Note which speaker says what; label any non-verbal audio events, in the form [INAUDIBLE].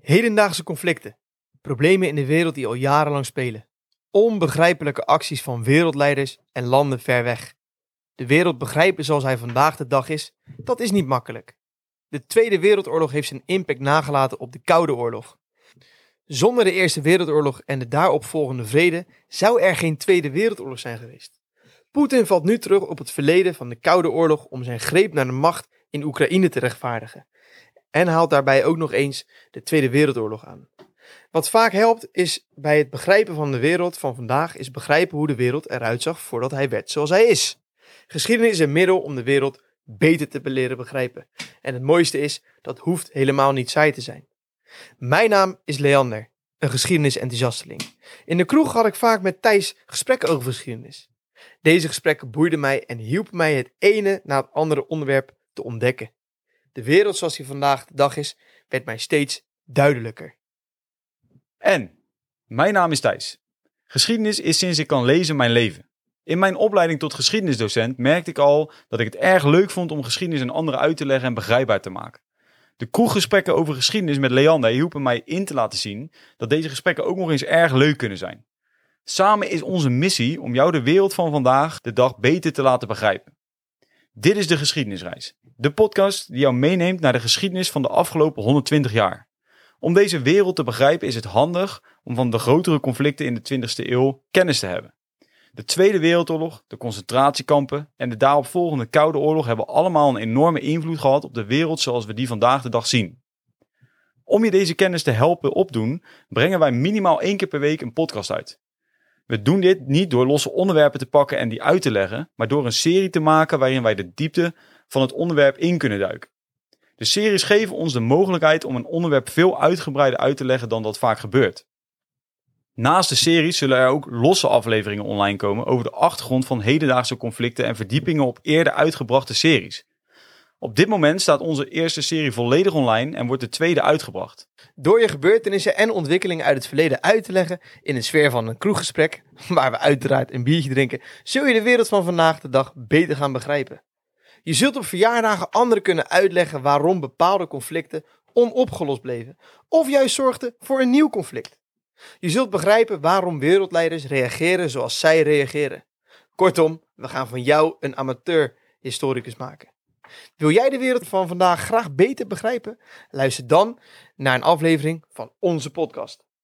Speaker 1: Hedendaagse conflicten. Problemen in de wereld die al jarenlang spelen. Onbegrijpelijke acties van wereldleiders en landen ver weg. De wereld begrijpen zoals hij vandaag de dag is, dat is niet makkelijk. De Tweede Wereldoorlog heeft zijn impact nagelaten op de Koude Oorlog. Zonder de Eerste Wereldoorlog en de daaropvolgende vrede zou er geen Tweede Wereldoorlog zijn geweest. Poetin valt nu terug op het verleden van de Koude Oorlog om zijn greep naar de macht in Oekraïne te rechtvaardigen. En haalt daarbij ook nog eens de Tweede Wereldoorlog aan. Wat vaak helpt is bij het begrijpen van de wereld van vandaag is begrijpen hoe de wereld eruit zag voordat hij werd zoals hij is. Geschiedenis is een middel om de wereld beter te leren begrijpen. En het mooiste is, dat hoeft helemaal niet saai te zijn. Mijn naam is Leander, een geschiedenisenthousiasteling. In de kroeg had ik vaak met Thijs gesprekken over geschiedenis. Deze gesprekken boeiden mij en hielpen mij het ene na het andere onderwerp te ontdekken. De wereld zoals die vandaag de dag is, werd mij steeds duidelijker.
Speaker 2: En, mijn naam is Thijs. Geschiedenis is sinds ik kan lezen mijn leven. In mijn opleiding tot geschiedenisdocent merkte ik al dat ik het erg leuk vond om geschiedenis aan anderen uit te leggen en begrijpbaar te maken. De kroeggesprekken over geschiedenis met Leander hielpen mij in te laten zien dat deze gesprekken ook nog eens erg leuk kunnen zijn. Samen is onze missie om jou de wereld van vandaag de dag beter te laten begrijpen. Dit is de geschiedenisreis. De podcast die jou meeneemt naar de geschiedenis van de afgelopen 120 jaar. Om deze wereld te begrijpen is het handig om van de grotere conflicten in de 20e eeuw kennis te hebben. De Tweede Wereldoorlog, de concentratiekampen en de daaropvolgende Koude Oorlog hebben allemaal een enorme invloed gehad op de wereld zoals we die vandaag de dag zien. Om je deze kennis te helpen opdoen, brengen wij minimaal één keer per week een podcast uit. We doen dit niet door losse onderwerpen te pakken en die uit te leggen, maar door een serie te maken waarin wij de diepte van het onderwerp in kunnen duiken. De series geven ons de mogelijkheid om een onderwerp veel uitgebreider uit te leggen dan dat vaak gebeurt. Naast de series zullen er ook losse afleveringen online komen over de achtergrond van hedendaagse conflicten en verdiepingen op eerder uitgebrachte series. Op dit moment staat onze eerste serie volledig online en wordt de tweede uitgebracht.
Speaker 1: Door je gebeurtenissen en ontwikkelingen uit het verleden uit te leggen in een sfeer van een kroeggesprek, [LAUGHS] waar we uiteraard een biertje drinken, zul je de wereld van vandaag de dag beter gaan begrijpen. Je zult op verjaardagen anderen kunnen uitleggen waarom bepaalde conflicten onopgelost bleven, of juist zorgden voor een nieuw conflict. Je zult begrijpen waarom wereldleiders reageren zoals zij reageren. Kortom, we gaan van jou een amateur-historicus maken. Wil jij de wereld van vandaag graag beter begrijpen? Luister dan naar een aflevering van onze podcast.